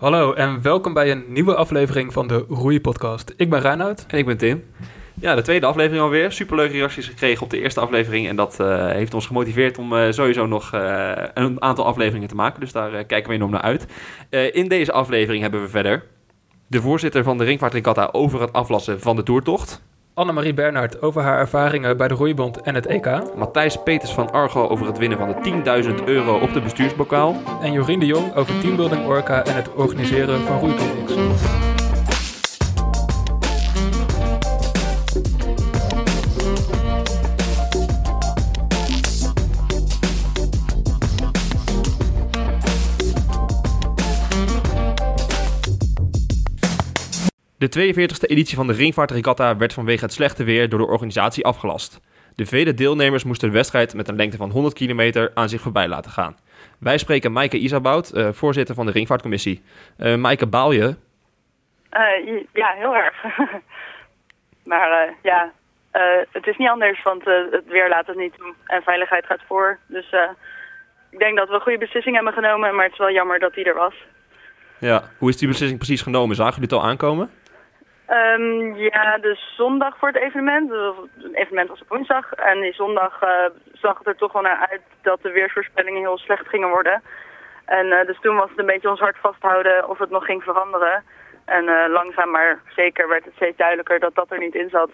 Hallo en welkom bij een nieuwe aflevering van de Roei-podcast. Ik ben Reinoud. En ik ben Tim. Ja, de tweede aflevering alweer. Superleuke reacties gekregen op de eerste aflevering. En dat uh, heeft ons gemotiveerd om uh, sowieso nog uh, een aantal afleveringen te maken. Dus daar kijken we enorm naar uit. in deze aflevering hebben we verder de voorzitter van de Ringvaart Regatta over het aflassen van de toertocht. Annemarie Bernhard over haar ervaringen bij de Roeibond en het EK. Matthijs Peters van Argo over het winnen van de 10.000 euro op de bestuursbokaal. En Jorien de Jong over teambuilding Orca en het organiseren van roeiclinics. De 42e editie van de Ringvaartregatta werd vanwege het slechte weer door de organisatie afgelast. De vele deelnemers moesten de wedstrijd met een lengte van 100 kilometer aan zich voorbij laten gaan. Wij spreken Maaike Isabout, uh, voorzitter van de Ringvaartcommissie. Uh, Maaike, baal je? Uh, ja, heel erg. maar ja, het is niet anders, want het weer laat het niet doen en veiligheid gaat voor. Dus ik denk dat we een goede beslissing hebben genomen, maar het is wel jammer dat die er was. Ja, hoe is die beslissing precies genomen? Zagen jullie het al aankomen? Um, ja, de zondag voor het evenement. Het evenement was op woensdag. En die zondag uh, zag het er toch wel naar uit dat de weersvoorspellingen heel slecht gingen worden. En uh, dus toen was het een beetje ons hart vasthouden of het nog ging veranderen. En uh, langzaam maar zeker werd het steeds duidelijker dat dat er niet in zat.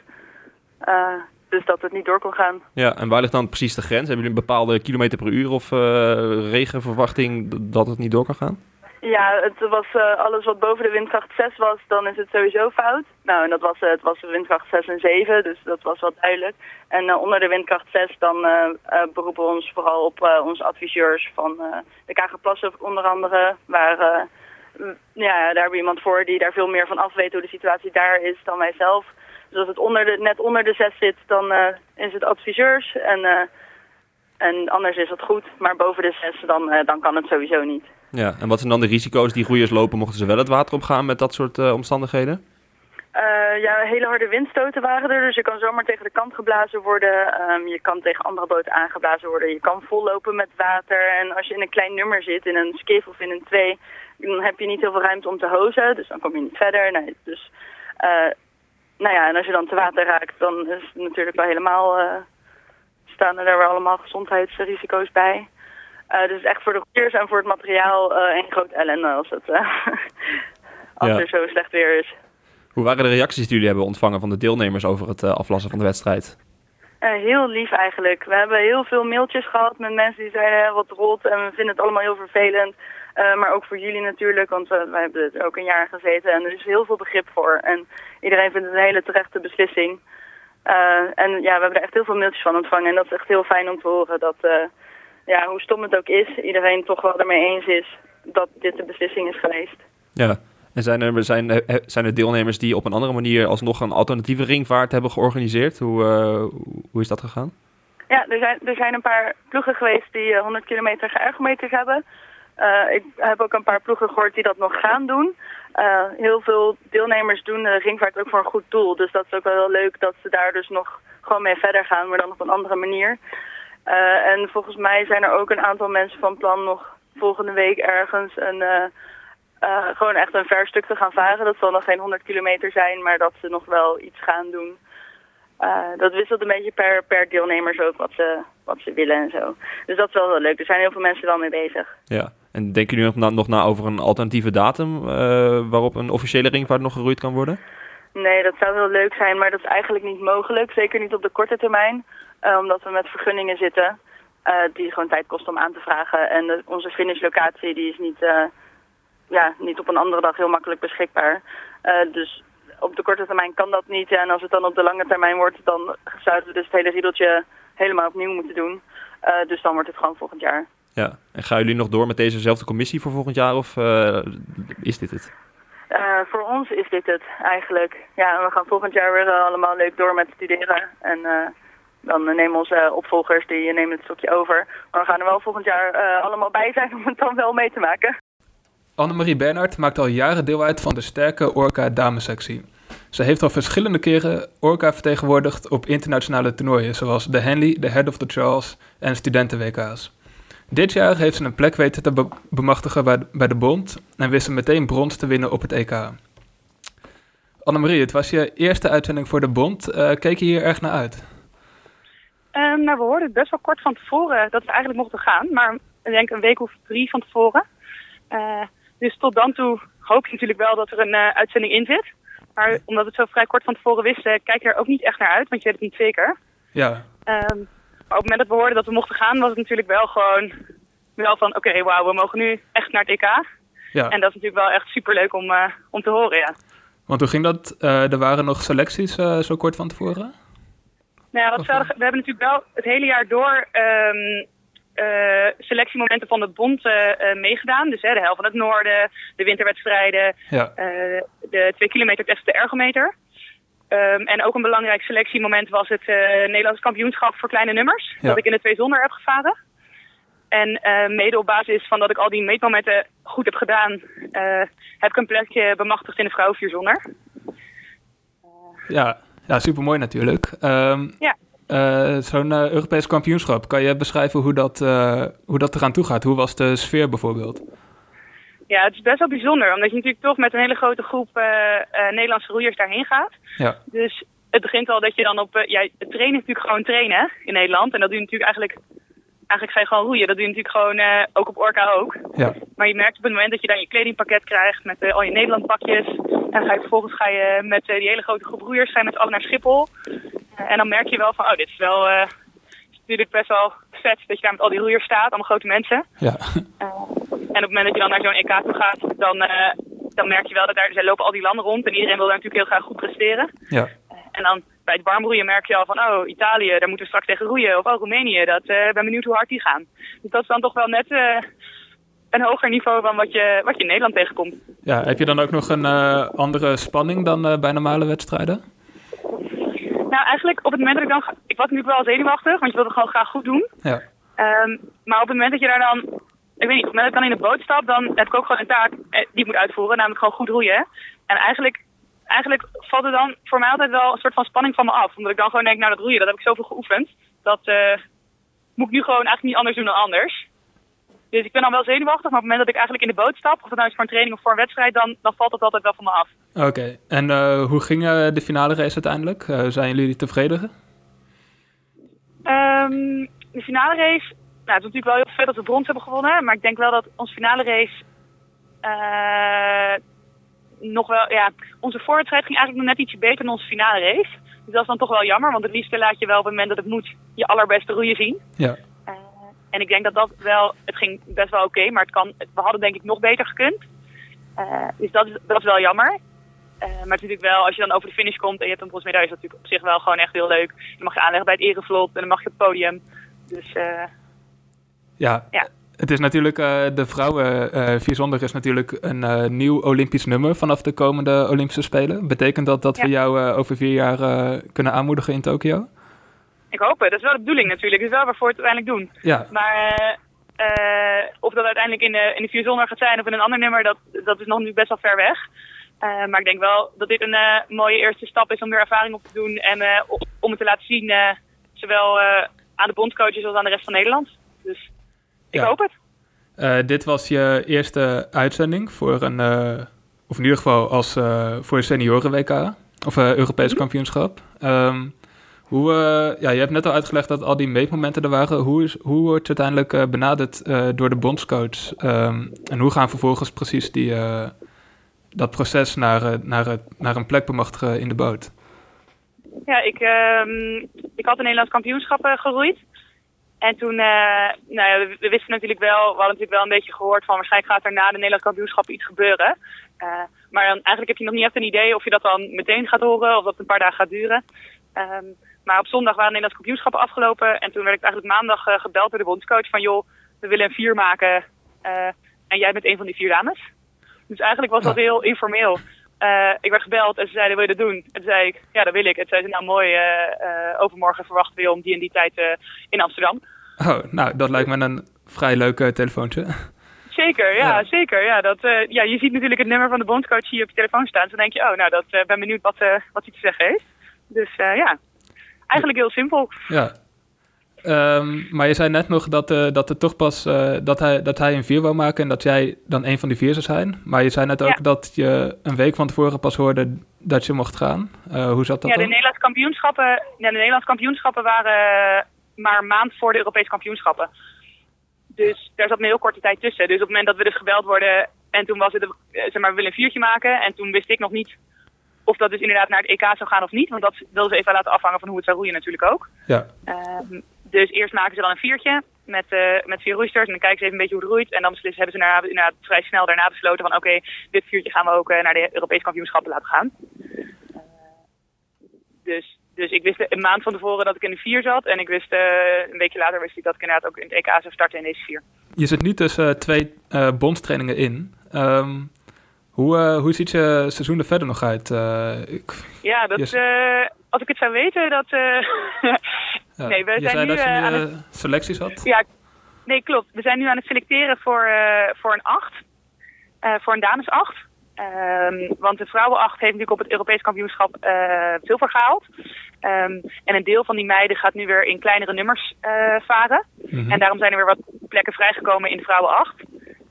dus dat het niet door kon gaan. Ja, en waar ligt dan precies de grens? Hebben jullie een bepaalde kilometer per uur of regenverwachting dat het niet door kan gaan? Ja, het was uh, alles wat boven de windkracht 6 was, dan is het sowieso fout. Nou, en dat was, uh, het was de windkracht 6 en 7, dus dat was wel duidelijk. En uh, onder de windkracht 6 dan beroepen we ons vooral op onze adviseurs van de Kagerplassen onder andere. Waar, ja, daar hebben we iemand voor die daar veel meer van af weet hoe de situatie daar is dan wij zelf. Dus als het onder de, net onder de 6 zit, dan is het adviseurs en... En anders is het goed, maar boven de 6 dan, dan kan het sowieso niet. Ja, en wat zijn dan de risico's die groeiers lopen mochten ze wel het water opgaan met dat soort uh, omstandigheden? Uh, ja, hele harde windstoten waren er, dus je kan zomaar tegen de kant geblazen worden. Um, je kan tegen andere boten aangeblazen worden. Je kan vollopen met water. En als je in een klein nummer zit, in een skiff of in een twee, dan heb je niet heel veel ruimte om te hozen. Dus dan kom je niet verder. Nee, dus, nou ja, en als je dan te water raakt, dan is het natuurlijk wel helemaal, staan er weer allemaal gezondheidsrisico's bij. Uh, dus echt voor de roeiers en voor het materiaal uh, één groot ellende als, het, uh, als ja. er zo slecht weer is. Hoe waren de reacties die jullie hebben ontvangen van de deelnemers over het aflassen van de wedstrijd? heel lief eigenlijk. We hebben heel veel mailtjes gehad met mensen die zeiden wat rot en we vinden het allemaal heel vervelend. maar ook voor jullie natuurlijk, want wij hebben er ook een jaar gezeten en er is heel veel begrip voor. En iedereen vindt het een hele terechte beslissing. En ja, we hebben er echt heel veel mailtjes van ontvangen en dat is echt heel fijn om te horen dat ja, hoe stom het ook is, iedereen toch wel ermee eens is dat dit de beslissing is geweest. Ja, en zijn er, zijn, zijn er deelnemers die op een andere manier alsnog een alternatieve ringvaart hebben georganiseerd? Hoe, uh, hoe is dat gegaan? Ja, er zijn, er zijn een paar ploegen geweest die 100 eh, kilometer geërgometers hebben. Uh, ik heb ook een paar ploegen gehoord die dat nog gaan doen. Uh, heel veel deelnemers doen de ringvaart ook voor een goed doel. Dus dat is ook wel heel leuk dat ze daar dus nog gewoon mee verder gaan, maar dan op een andere manier. Uh, en volgens mij zijn er ook een aantal mensen van plan nog volgende week ergens een, gewoon echt een ver stuk te gaan varen. Dat zal nog geen 100 kilometer zijn, maar dat ze nog wel iets gaan doen. dat wisselt een beetje per, per deelnemers ook wat ze, wat ze willen en zo. Dus dat is wel heel leuk. Er zijn heel veel mensen wel mee bezig. Ja, en denken jullie nog na, nog na over een alternatieve datum waarop een officiële ringvaart nog geroeid kan worden? Nee, dat zou heel leuk zijn, maar dat is eigenlijk niet mogelijk. Zeker niet op de korte termijn. Uh, omdat we met vergunningen zitten uh, die gewoon tijd kosten om aan te vragen. En onze finishlocatie die is niet, ja, niet op een andere dag heel makkelijk beschikbaar. dus op de korte termijn kan dat niet. En als het dan op de lange termijn wordt, dan zouden we dus het hele riedeltje helemaal opnieuw moeten doen. dus dan wordt het gewoon volgend jaar. Ja, en gaan jullie nog door met dezezelfde commissie voor volgend jaar of is dit het? Uh, voor ons is dit het eigenlijk. Ja, we gaan volgend jaar weer allemaal leuk door met studeren. En uh, dan nemen onze opvolgers, die nemen het stokje over. Maar we gaan er wel volgend jaar uh, allemaal bij zijn om het dan wel mee te maken. Annemarie Bernhard maakt al jaren deel uit van de sterke Orca damesectie. Ze heeft al verschillende keren Orca vertegenwoordigd op internationale toernooien, zoals de Henley, de Head of the Charles en studenten-WK's. Dit jaar heeft ze een plek weten te be- bemachtigen bij, bij de bond en wist ze meteen brons te winnen op het EK. Annemarie, het was je eerste uitzending voor de bond. Eh, keek je hier erg naar uit? Ehm, nou, we hoorden het best wel kort van tevoren dat we eigenlijk mochten gaan. Maar ik denk een week of drie van tevoren. Eh, dus tot dan toe hoop je natuurlijk wel dat er een eh, uitzending in zit. Maar omdat we het zo vrij kort van tevoren wisten, kijk je er ook niet echt naar uit, want je weet het niet zeker. Ja, maar op het moment dat we hoorden dat we mochten gaan, was het natuurlijk wel gewoon wel van oké, wauw, we mogen nu echt naar het EK. ja. En dat is natuurlijk wel echt superleuk om, eh, om te horen, ja. Want hoe ging dat? Eh, er waren nog selecties eh, zo kort van tevoren? Nou ja, wat we, hebben natuurlijk wel het hele jaar door ehm, eh, selectiemomenten van de bond meegedaan. Dus hè, de helft van het noorden, de winterwedstrijden, Ja, de twee kilometer test de ergometer. Ehm, en ook een belangrijk selectiemoment was het eh, Nederlands kampioenschap voor kleine nummers. Ja. Dat ik in de twee zonder heb gevaren. En eh, mede op basis van dat ik al die meetmomenten goed heb gedaan, eh, heb ik een plekje bemachtigd in de vrouw vier zonder. ja, ja supermooi natuurlijk. Ehm, Ja. Zo'n Europees kampioenschap, kan je beschrijven hoe dat, hoe dat eraan toe gaat? Hoe was de sfeer bijvoorbeeld? Ja, het is best wel bijzonder, omdat je natuurlijk toch met een hele grote groep eh, Nederlandse roeiers daarheen gaat. Ja, Dus het begint al dat je dan op... eh, ja, het trainen is natuurlijk gewoon trainen in Nederland. En dat doe je natuurlijk eigenlijk... Eigenlijk ga je gewoon roeien. Dat doe je natuurlijk gewoon ook op Orca ook. ja, Maar je merkt op het moment dat je dan je kledingpakket krijgt met al je Nederland pakjes. En dan ga je vervolgens ga je met die hele grote groep roeiers ga je met naar Schiphol. En dan merk je wel van, oh, dit is wel... is natuurlijk best wel vet dat je daar met al die roeiers staat. Allemaal grote mensen. ja, en op het moment dat je dan naar zo'n EK toe gaat, dan, eh, dan merk je wel dat daar, zij lopen al die landen rond en iedereen wil daar natuurlijk heel graag goed presteren. ja, En dan bij het warmroeien merk je al van, oh, Italië, daar moeten we straks tegen roeien. Of oh, Roemenië, dat eh, ben benieuwd hoe hard die gaan. Dus dat is dan toch wel net eh, een hoger niveau van wat je, wat je in Nederland tegenkomt. ja. Heb je dan ook nog een andere spanning dan bij normale wedstrijden? Nou, eigenlijk op het moment dat ik dan... Ik was natuurlijk wel zenuwachtig, want je wilde gewoon graag goed doen. Ja, Ehm, maar op het moment dat je daar dan, ik weet niet, op het moment dat ik dan in de boot stap, dan heb ik ook gewoon een taak eh, die ik moet uitvoeren, namelijk gewoon goed roeien. En eigenlijk, eigenlijk valt er dan voor mij altijd wel een soort van spanning van me af. Omdat ik dan gewoon denk, nou dat roeien, dat heb ik zoveel geoefend. Dat eh, moet ik nu gewoon eigenlijk niet anders doen dan anders. Dus ik ben dan wel zenuwachtig, maar op het moment dat ik eigenlijk in de boot stap, of dat nou is voor een training of voor een wedstrijd, dan, dan valt dat altijd wel van me af. oké. En eh, hoe ging eh, de finale race uiteindelijk? Zijn jullie tevreden? Ehm, de finale race, nou, het is natuurlijk wel heel vet dat we brons hebben gewonnen. Maar ik denk wel dat onze finale race eh, nog wel, ja, onze voorwedstrijd ging eigenlijk nog net ietsje beter dan onze finale race. Dus dat is dan toch wel jammer, want het liefste laat je wel op het moment dat het moet je allerbeste roeien zien. Ja, Eh, en ik denk dat dat wel, het ging best wel oké, maar het kan, we hadden denk ik nog beter gekund. Eh, dus dat is, dat is wel jammer. Maar het is natuurlijk wel, als je dan over de finish komt en je hebt een bronzen medaille, is dat natuurlijk op zich wel gewoon echt heel leuk. Dan mag je aanleggen bij het erevlot en dan mag je op het podium. Dus ja. Ja. Het is natuurlijk, eh, de vrouwen eh vierzonder is natuurlijk een eh, nieuw Olympisch nummer vanaf de komende Olympische Spelen. Betekent dat dat we jou over vier jaar kunnen aanmoedigen in Tokio? ik hoop het. Dat is wel de bedoeling natuurlijk. Dat is wel waarvoor we het uiteindelijk doen. Ja, Maar of dat uiteindelijk in de, in de vierzonder gaat zijn of in een ander nummer, dat, dat is nog nu best wel ver weg. Maar ik denk wel dat dit een mooie eerste stap is om weer ervaring op te doen. En om het te laten zien, zowel aan de bondscoaches als aan de rest van Nederland. Dus ik Ja. hoop het. Eh, dit was je eerste uitzending voor een, eh, of in ieder geval als eh, voor een senioren WK of Europees kampioenschap. Ehm, hoe, ja, je hebt net al uitgelegd dat al die meetmomenten er waren. Hoe, is, hoe wordt het uiteindelijk benaderd door de bondscoach? Ehm, en hoe gaan vervolgens precies die, dat proces naar, naar, het- naar een plek bemachtigen in de boot? Ja, ik, ehm, ik had een Nederlands kampioenschap geroeid. En toen, eh, nou ja, we, we wisten natuurlijk wel, we hadden natuurlijk wel een beetje gehoord van waarschijnlijk gaat er na de Nederlands kampioenschap iets gebeuren. Eh, maar dan, eigenlijk heb je nog niet echt een idee of je dat dan meteen gaat horen of dat het een paar dagen gaat duren. Ehm, maar op zondag waren de Nederlands kampioenschappen afgelopen en toen werd ik eigenlijk maandag eh, gebeld door de bondscoach van joh, we willen een vier maken en jij bent een van die vier dames. Dus eigenlijk was dat heel informeel. Eh, ik werd gebeld en ze zeiden, wil je dat doen? En toen zei ik, ja, dat wil ik. En toen zei ze, nou mooi, eh, eh, overmorgen verwachten we je om die en die tijd in Amsterdam. Oh, nou, dat lijkt me een vrij leuk telefoontje. Zeker, ja, Ja. zeker. Ja, dat, ja, je ziet natuurlijk het nummer van de bondscoach hier op je telefoon staan. Dus dan denk je, oh, nou, dat ben benieuwd wat, wat hij te zeggen heeft. Dus ja, eigenlijk heel simpel. Ja. Ehm, maar je zei net nog dat, uh, dat er toch pas uh, dat, hij, dat hij een vier wou maken en dat jij dan een van die vier zou zijn. Maar je zei net ook dat je een week van tevoren pas hoorde dat je mocht gaan. Uh, hoe zat dat? Ja, de Nederlandse kampioenschappen, ja, de Nederlandse kampioenschappen waren maar een maand voor de Europese kampioenschappen. Dus daar zat een heel korte tijd tussen. Dus op het moment dat we dus gebeld worden en toen was het, zeg maar, we willen een viertje maken. En toen wist ik nog niet of dat dus inderdaad naar het EK zou gaan of niet. Want dat wilden ze even laten afhangen van hoe het zou roeien natuurlijk ook. Ja. Uh, dus eerst maken ze dan een viertje met, uh, met vier roeisters. En dan kijken ze even een beetje hoe het roeit. En dan beslissen, hebben ze daarna, inderdaad vrij snel daarna besloten van... oké, dit viertje gaan we ook uh, naar de Europese kampioenschappen laten gaan. Uh, dus, dus ik wist een maand van tevoren dat ik in de vier zat. En ik wist een weekje later wist ik dat ik inderdaad ook in het EK zou starten in deze vier. Je zit nu tussen twee bondstrainingen in. Um, hoe, uh, hoe ziet je seizoen er verder nog uit? Uh, ik, ja, dat, uh, als ik het zou weten, dat... ja, nee, we je zijn zei nu, dat je nu aan het... selecties had? Ja, nee, klopt. We zijn nu aan het selecteren voor, voor een acht. voor een dames acht. Um, want de vrouwenacht heeft natuurlijk op het Europees kampioenschap zilver gehaald. Um, en een deel van die meiden gaat nu weer in kleinere nummers varen. Mm -hmm. En daarom zijn er weer wat plekken vrijgekomen in de vrouwenacht.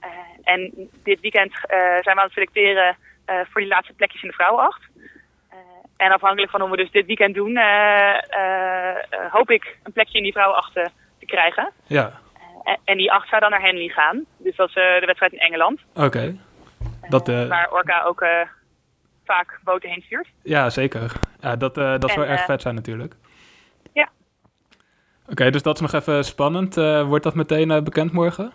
Uh, en dit weekend uh, zijn we aan het selecteren uh, voor die laatste plekjes in de vrouwenacht. En afhankelijk van hoe we dus dit weekend doen, hoop ik een plekje in die vrouwenacht te krijgen. Ja. En, en, die acht zou dan naar Henley gaan. Dus dat is de wedstrijd in Engeland. Oké. Okay. Dat, waar Orca ook vaak boten heen stuurt. Ja, zeker. Ja, dat, dat en, zou erg vet zijn natuurlijk. Ja. Oké, okay, dus dat is nog even spannend. wordt dat meteen bekend morgen?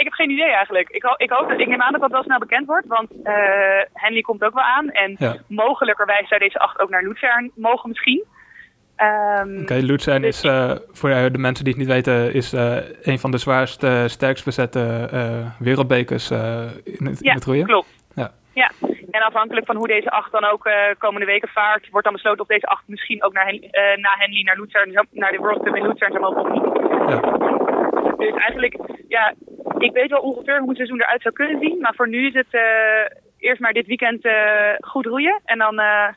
Ik heb geen idee eigenlijk. Ik, ik, hoop dat, ik neem aan dat dat wel snel bekend wordt, want uh, Henley komt ook wel aan. En ja. mogelijkerwijs zou deze acht ook naar Luzern mogen misschien. Um, Oké, okay, Luzern dus, is, uh, voor de mensen die het niet weten, is uh, een van de zwaarste, sterkst bezette wereldbekers in het, ja, in het roeien. klopt. Ja, ja. En afhankelijk van hoe deze acht dan ook komende weken vaart, wordt dan besloten of deze acht misschien ook naar Hen na Henley naar Luzern, naar de World Cup in Luzern zou mogen of niet. Ja. Dus eigenlijk, ja, ik weet wel ongeveer hoe het seizoen eruit zou kunnen zien. Maar voor nu is het uh, eerst maar dit weekend uh, goed roeien. En dan uh,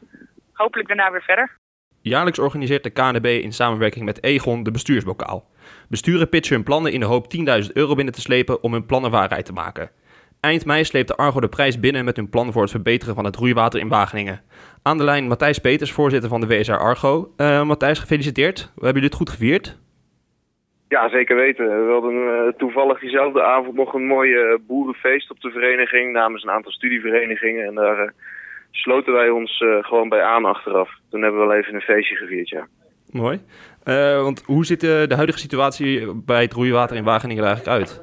hopelijk daarna weer verder. Jaarlijks organiseert de KNB in samenwerking met Egon de bestuursbokaal. Besturen pitchen hun plannen in de hoop 10.000 euro binnen te slepen om hun plannen waarheid te maken. Eind mei sleepte Argo de prijs binnen met hun plan voor het verbeteren van het roeiwater in Wageningen. Aan de lijn Matthijs Peters, voorzitter van de WSR Argo. Matthijs, gefeliciteerd. Hebben jullie dit goed gevierd? Ja, zeker weten. We hadden uh, toevallig diezelfde avond nog een mooie uh, boerenfeest op de vereniging namens een aantal studieverenigingen. En daar uh, sloten wij ons gewoon bij aan achteraf. Toen hebben we wel even een feestje gevierd, ja. Mooi. want hoe ziet de, de, huidige situatie bij het roeiwater in Wageningen er eigenlijk uit?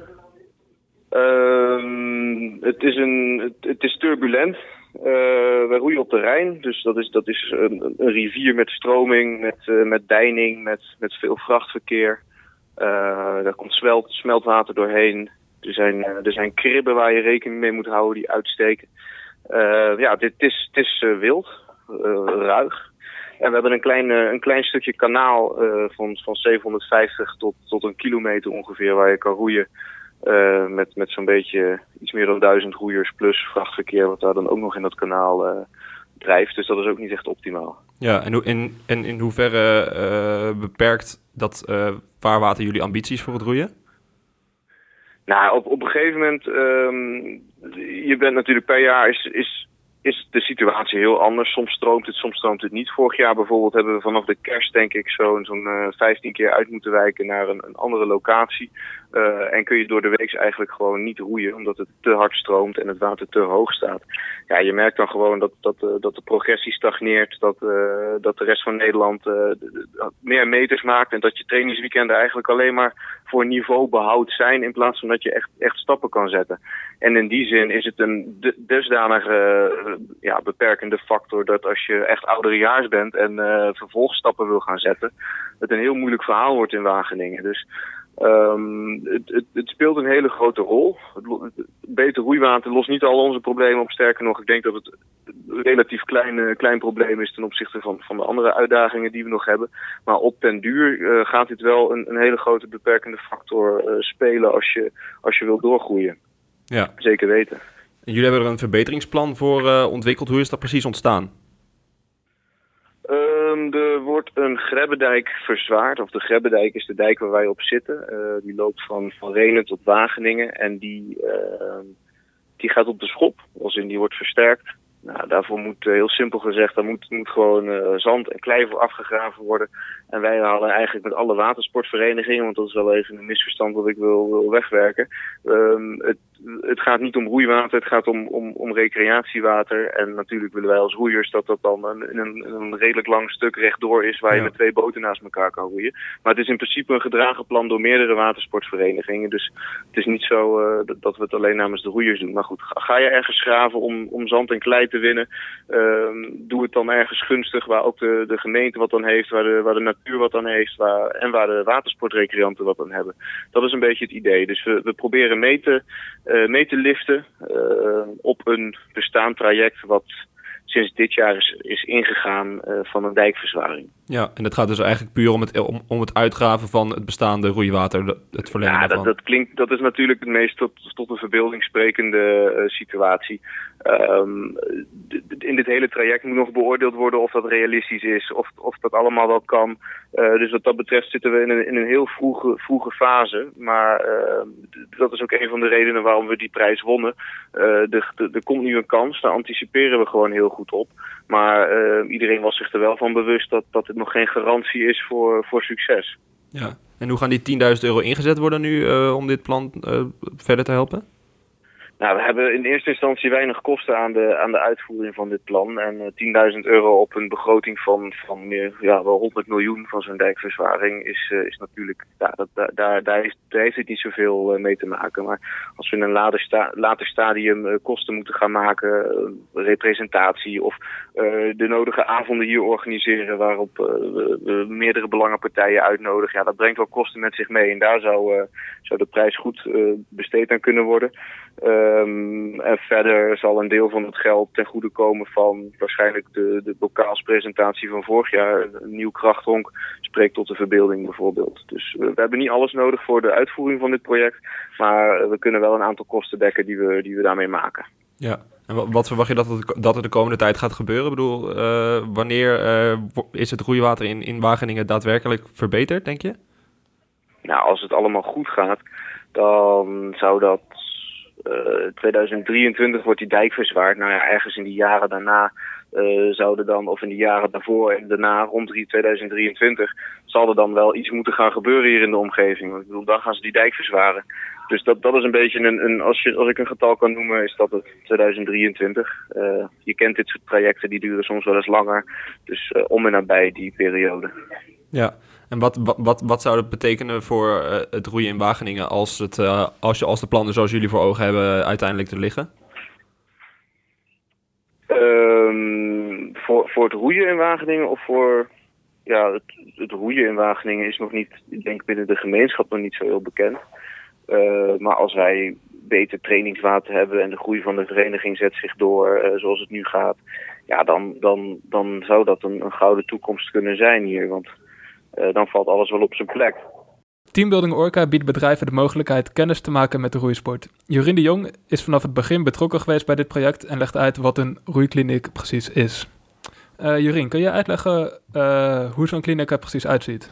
Ehm, het, is een, het, is turbulent. wij roeien op de Rijn, dus dat is, dat is een, een rivier met stroming, met, met deining, met, met veel vrachtverkeer. Uh, daar komt smelt, smeltwater doorheen. Er zijn, uh, er zijn kribben waar je rekening mee moet houden die uitsteken. Uh, ja, dit is, het is wild, ruig. En we hebben een klein, een klein stukje kanaal van, van 750 tot, tot een kilometer ongeveer waar je kan roeien. met met zo'n beetje iets meer dan duizend roeiers plus vrachtverkeer wat daar dan ook nog in dat kanaal drijft. Dus dat is ook niet echt optimaal. Ja, en in, en in hoeverre beperkt dat uh, vaarwater jullie ambities voor het roeien? Nou, op, op een gegeven moment, um, je bent natuurlijk per jaar is, is, is de situatie heel anders. Soms stroomt het, soms stroomt het niet. Vorig jaar bijvoorbeeld hebben we vanaf de kerst denk ik zo'n zo'n uh, 15 keer uit moeten wijken naar een, een andere locatie. Uh, en kun je door de week eigenlijk gewoon niet roeien, omdat het te hard stroomt en het water te hoog staat. Ja, je merkt dan gewoon dat, dat, uh, dat de progressie stagneert, dat, uh, dat de rest van Nederland meer meters maakt en dat je trainingsweekenden eigenlijk alleen maar voor niveaubehoud zijn in plaats van dat je echt, echt stappen kan zetten. En in die zin is het een dusdanige ja, beperkende factor dat als je echt ouderejaars bent en vervolgstappen wil gaan zetten, het een heel moeilijk verhaal wordt in Wageningen. Dus Um, het, het, het, speelt een hele grote rol. Het, beter roeiwater lost niet al onze problemen op. Sterker nog, ik denk dat het een relatief klein, uh, klein probleem is ten opzichte van, van de andere uitdagingen die we nog hebben. Maar op den duur uh, gaat dit wel een, een, hele grote beperkende factor uh, spelen als je, als je wilt doorgroeien. Ja. Zeker weten. En jullie hebben er een verbeteringsplan voor ontwikkeld. Hoe is dat precies ontstaan? Ehm, er wordt een Grebbendijk verzwaard. Of de Grebbendijk is de dijk waar wij op zitten. Eh, die loopt van, van Renen tot Wageningen. En die, ehm, die gaat op de schop. Als in die wordt versterkt. Nou, daarvoor moet, eh, heel simpel gezegd, daar moet, moet gewoon eh, zand en klei voor afgegraven worden. En wij hadden eigenlijk met alle watersportverenigingen, want dat is wel even een misverstand wat ik wil, wil wegwerken. Ehm, het, het gaat niet om roeiwater, het gaat om, om, om recreatiewater. En natuurlijk willen wij als roeiers dat dat dan een, een, een redelijk lang stuk rechtdoor is waar je Ja. met twee boten naast elkaar kan roeien. Maar het is in principe een gedragen plan door meerdere watersportverenigingen. Dus het is niet zo eh, dat- we het alleen namens de roeiers doen. Maar goed, ga, je ergens graven om, om zand en klei te winnen, ehm, doe het dan ergens gunstig waar ook de, de gemeente wat aan heeft, waar de, waar de natuur wat aan heeft waar, en waar de watersportrecreanten wat aan hebben. Dat is een beetje het idee. Dus we, we proberen mee te, mee te liften eh, op een bestaand traject wat sinds dit jaar is, is ingegaan eh, van een dijkverzwaring. Ja, en het gaat dus eigenlijk puur om het, om, om het uitgraven van het bestaande roeiwater, het verlengen Ja, dat, dat klinkt, dat is natuurlijk het meest tot, tot een verbeelding sprekende eh, situatie. Ehm, in dit hele traject moet nog beoordeeld worden of dat realistisch is, of, of dat allemaal wel kan. Eh, dus wat dat betreft zitten we in een, in een heel vroege, vroege fase. Maar ehm, dat is ook een van de redenen waarom we die prijs wonnen. Eh, er komt nu een kans, daar anticiperen we gewoon heel goed op. Maar eh, iedereen was zich er wel van bewust dat, dat het nog geen garantie is voor, voor succes. Ja. En hoe gaan die 10.000 euro ingezet worden nu eh, om dit plan eh, verder te helpen? Nou, we hebben in eerste instantie weinig kosten aan de, aan de uitvoering van dit plan. En eh, 10.000 euro op een begroting van, van meer, ja, wel 100 miljoen van zo'n dijkverzwaring is, eh, is natuurlijk, ja, dat, daar, daar, heeft, daar het niet zoveel eh, mee te maken. Maar als we in een later, sta, later stadium eh, kosten moeten gaan maken, eh, representatie of eh, de nodige avonden hier organiseren waarop eh, we, we meerdere belangenpartijen uitnodigen, ja, dat brengt wel kosten met zich mee. En daar zou, eh, zou de prijs goed eh, besteed aan kunnen worden. Ehm, en verder zal een deel van het geld ten goede komen van waarschijnlijk de, de bokaalspresentatie van vorig jaar. Een nieuw krachthonk spreekt tot de verbeelding bijvoorbeeld. Dus we hebben niet alles nodig voor de uitvoering van dit project. Maar we kunnen wel een aantal kosten dekken die we, die we daarmee maken. Ja. En wa- wat verwacht je dat, het, dat er de komende tijd gaat gebeuren? Ik bedoel, eh, wanneer eh, is het roeiwater in, in Wageningen daadwerkelijk verbeterd, denk je? Nou, als het allemaal goed gaat, dan zou dat. Eh 2023 wordt die dijk verzwaard. Nou ja, ergens in die jaren daarna eh, zouden dan, of in de jaren daarvoor en daarna, rond drie- 2023, zal er dan wel iets moeten gaan gebeuren hier in de omgeving. Want ik bedoel, dan gaan ze die dijk verzwaren. Dus dat, dat is een beetje een, een als, je, als ik een getal kan noemen, is dat het 2023. Eh, je kent dit soort trajecten, die duren soms wel eens langer. Dus eh, om en nabij die periode. Ja. En wat, wat, wat, wat zou dat betekenen voor eh, het roeien in Wageningen als, het, eh, als, je, als de plannen zoals jullie voor ogen hebben uiteindelijk te liggen? Ehm, voor, voor het roeien in Wageningen of voor... Ja, het, het roeien in Wageningen is nog niet, ik denk binnen de gemeenschap nog niet zo heel bekend. Eh, maar als wij beter trainingswater hebben en de groei van de vereniging zet zich door eh, zoals het nu gaat, ja, dan, dan, dan zou dat een, een gouden toekomst kunnen zijn hier. Want eh, dan valt alles wel op zijn plek. Teambuilding Orca biedt bedrijven de mogelijkheid kennis te maken met de roeisport. Jorien de Jong is vanaf het begin betrokken geweest bij dit project en legt uit wat een roeikliniek precies is. Eh Jorien, kun je uitleggen eh, hoe zo'n kliniek er precies uitziet?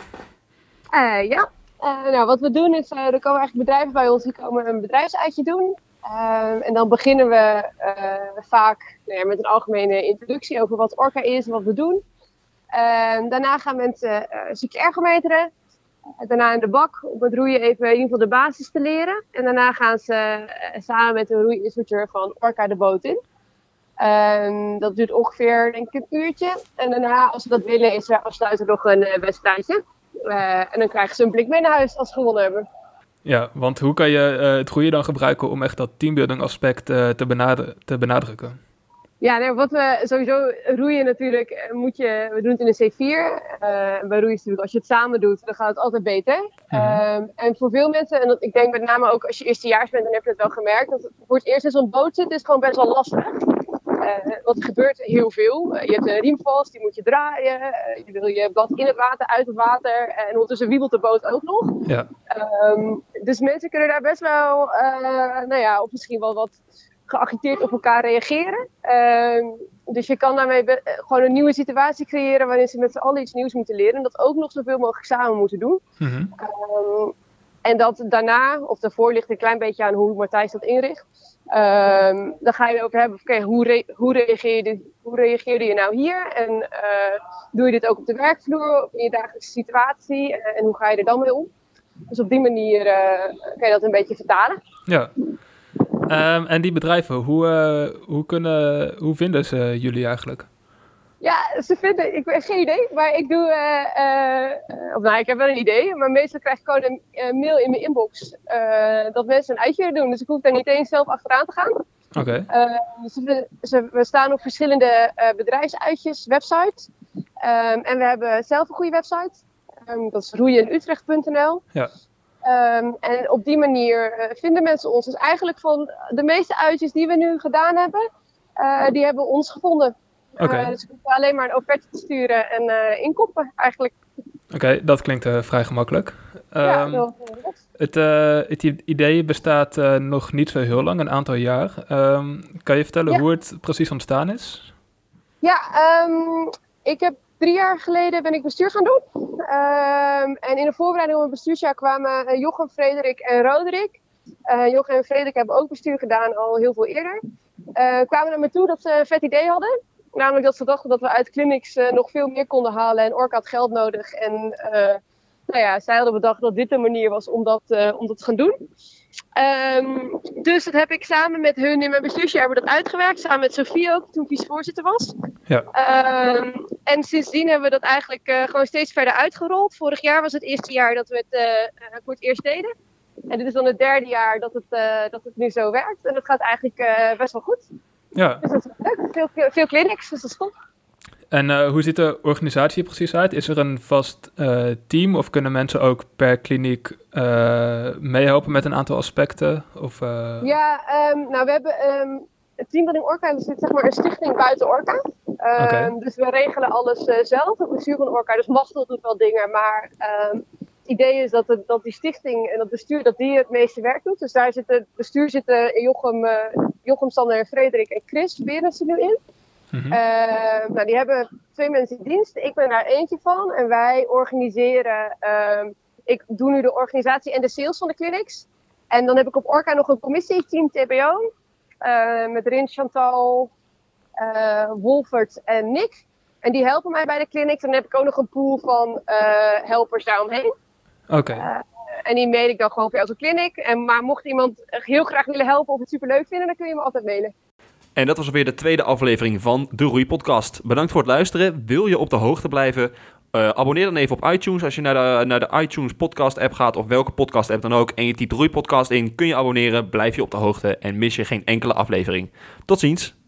Eh, ja, Eh, nou, wat we doen is, eh, er komen eigenlijk bedrijven bij ons die komen een bedrijfsuitje doen. Ehm, en dan beginnen we eh, vaak nou ja, met een algemene introductie over wat Orca is en wat we doen. Ehm, daarna gaan mensen eh, een stukje ergometeren. Eh, daarna in de bak om het roeien even in ieder geval de basis te leren. En daarna gaan ze eh, samen met een roeiinstructeur van Orca de boot in. Ehm, dat duurt ongeveer denk ik een uurtje. En daarna, als ze dat willen, is er afsluitend nog een eh, wedstrijdje. Eh, en dan krijgen ze een blik mee naar huis als gewonnen hebben. Ja, want hoe kan je eh, het roeien dan gebruiken om echt dat teambuilding aspect eh, te, te benadrukken? Ja, nee, wat we sowieso roeien natuurlijk, eh, moet je, we doen het in een C4. eh bij roeien is natuurlijk, als je het samen doet, dan gaat het altijd beter. Ehm, en voor veel mensen, en dat, ik denk met name ook als je eerstejaars bent, dan heb je het wel gemerkt, dat voor het eerst in zo'n boot zit, is gewoon best wel lastig. Eh, want er gebeurt heel veel. Eh, je hebt een riem vast, die moet je draaien. Je wil je blad in het water, uit het water. en ondertussen wiebelt de boot ook nog. Ja. Ehm, dus mensen kunnen daar best wel, nou ja, of misschien wel wat geagiteerd op elkaar reageren. Ehm, dus je kan daarmee eh, gewoon een nieuwe situatie creëren waarin ze met z'n allen iets nieuws moeten leren. En dat ook nog zoveel mogelijk samen moeten doen. Mhm. Ehm, en dat daarna, of daarvoor ligt een klein beetje aan hoe Matthijs dat inricht. Ehm, dan ga je erover hebben, oké, hoe, re- hoe, reageerde, hoe reageerde je nou hier? En eh, doe je dit ook op de werkvloer, of in je dagelijkse situatie? En hoe ga je er dan mee om? Dus op die manier eh, kan je dat een beetje vertalen. Ja. Ehm, en die bedrijven, hoe, eh, hoe, kunnen, hoe vinden ze jullie eigenlijk? Ja, ze vinden, ik heb geen idee, maar ik doe, eh, of nou, ik heb wel een idee, maar meestal krijg ik gewoon een mail in mijn inbox dat mensen een uitje doen. Dus ik hoef daar niet eens zelf achteraan te gaan. Oké. Ze, ze- we staan op verschillende bedrijfsuitjes, websites. Ehm, en we hebben zelf een goede website. Ehm, dat is roeienuutrecht.nl. Ja. Ehm, en op die manier eh, vinden mensen ons. Dus eigenlijk van de meeste uitjes die we nu gedaan hebben, eh, die hebben ons gevonden. Eh, dus we hoeven alleen maar een offerte te sturen en inkoppen eigenlijk. Oké, dat klinkt vrij gemakkelijk. ja, Ehm, heel- het, eh, het i- idee bestaat nog niet zo heel lang, een aantal jaar. Ehm, kan je vertellen Ja. hoe het precies ontstaan is? Ja, ik heb drie jaar geleden ben ik bestuur gaan doen. Ehm, en in de voorbereiding op het bestuursjaar kwamen eh, Jochem, Frederik en Roderick. Eh Jochem en Frederik hebben ook bestuur gedaan al heel veel eerder. Eh, kwamen naar me toe dat ze een vet idee hadden. Namelijk dat ze dachten dat we uit clinics nog veel meer konden halen. En Orca had geld nodig. En nou ja, zij hadden bedacht dat dit de manier was om dat, om dat te gaan doen. Ehm, dus dat heb ik samen met hun in mijn bestuursjaar hebben dat uitgewerkt. Samen met Sofie ook, toen vicevoorzitter was. Ja. Ehm, en sindsdien hebben we dat eigenlijk eh, gewoon steeds verder uitgerold. Vorig jaar was het eerste jaar dat we het eh, voor het eerst deden. En dit is dan het derde jaar dat het, dat het nu zo werkt. En dat gaat eigenlijk best wel goed. Ja. Dus dat is leuk. Veel, veel, veel clinics, dus dat is top. En eh, hoe ziet de organisatie precies uit? Is er een vast eh, team of kunnen mensen ook per kliniek eh, meehelpen met een aantal aspecten? Of, Ja, ehm, nou we hebben ehm het Teambuilding Orca, dat is zeg maar een stichting buiten Orca. Ehm. Dus we regelen alles zelf, het bestuur van Orca. Dus Machtel doet wel dingen, maar het idee is dat, het, dat die stichting en dat bestuur, dat die het meeste werk doet. Dus daar zitten, het bestuur zitten Jochem, Jochem, Sander en Frederik en Chris Berendsen nu in. Mhm. Ehm, nou, die hebben twee mensen in dienst. Ik ben daar eentje van. En wij organiseren. ehm, ik doe nu de organisatie en de sales van de clinics. En dan heb ik op Orca nog een commissie, Team TBO. eh, met Rin, Chantal, eh, Wolfert en Nick. En die helpen mij bij de clinics. En dan heb ik ook nog een pool van eh, helpers daaromheen. Oké, En die mail ik dan gewoon elke clinic. En, maar mocht iemand heel graag willen helpen of het superleuk vinden, dan kun je me altijd mailen. En dat was alweer de tweede aflevering van de Roei Podcast. Bedankt voor het luisteren. Wil je op de hoogte blijven? Eh, abonneer dan even op iTunes. Als je naar de, naar de iTunes podcast app gaat of welke podcast app dan ook en je typt Roei Podcast in, kun je abonneren. Blijf je op de hoogte en mis je geen enkele aflevering. Tot ziens.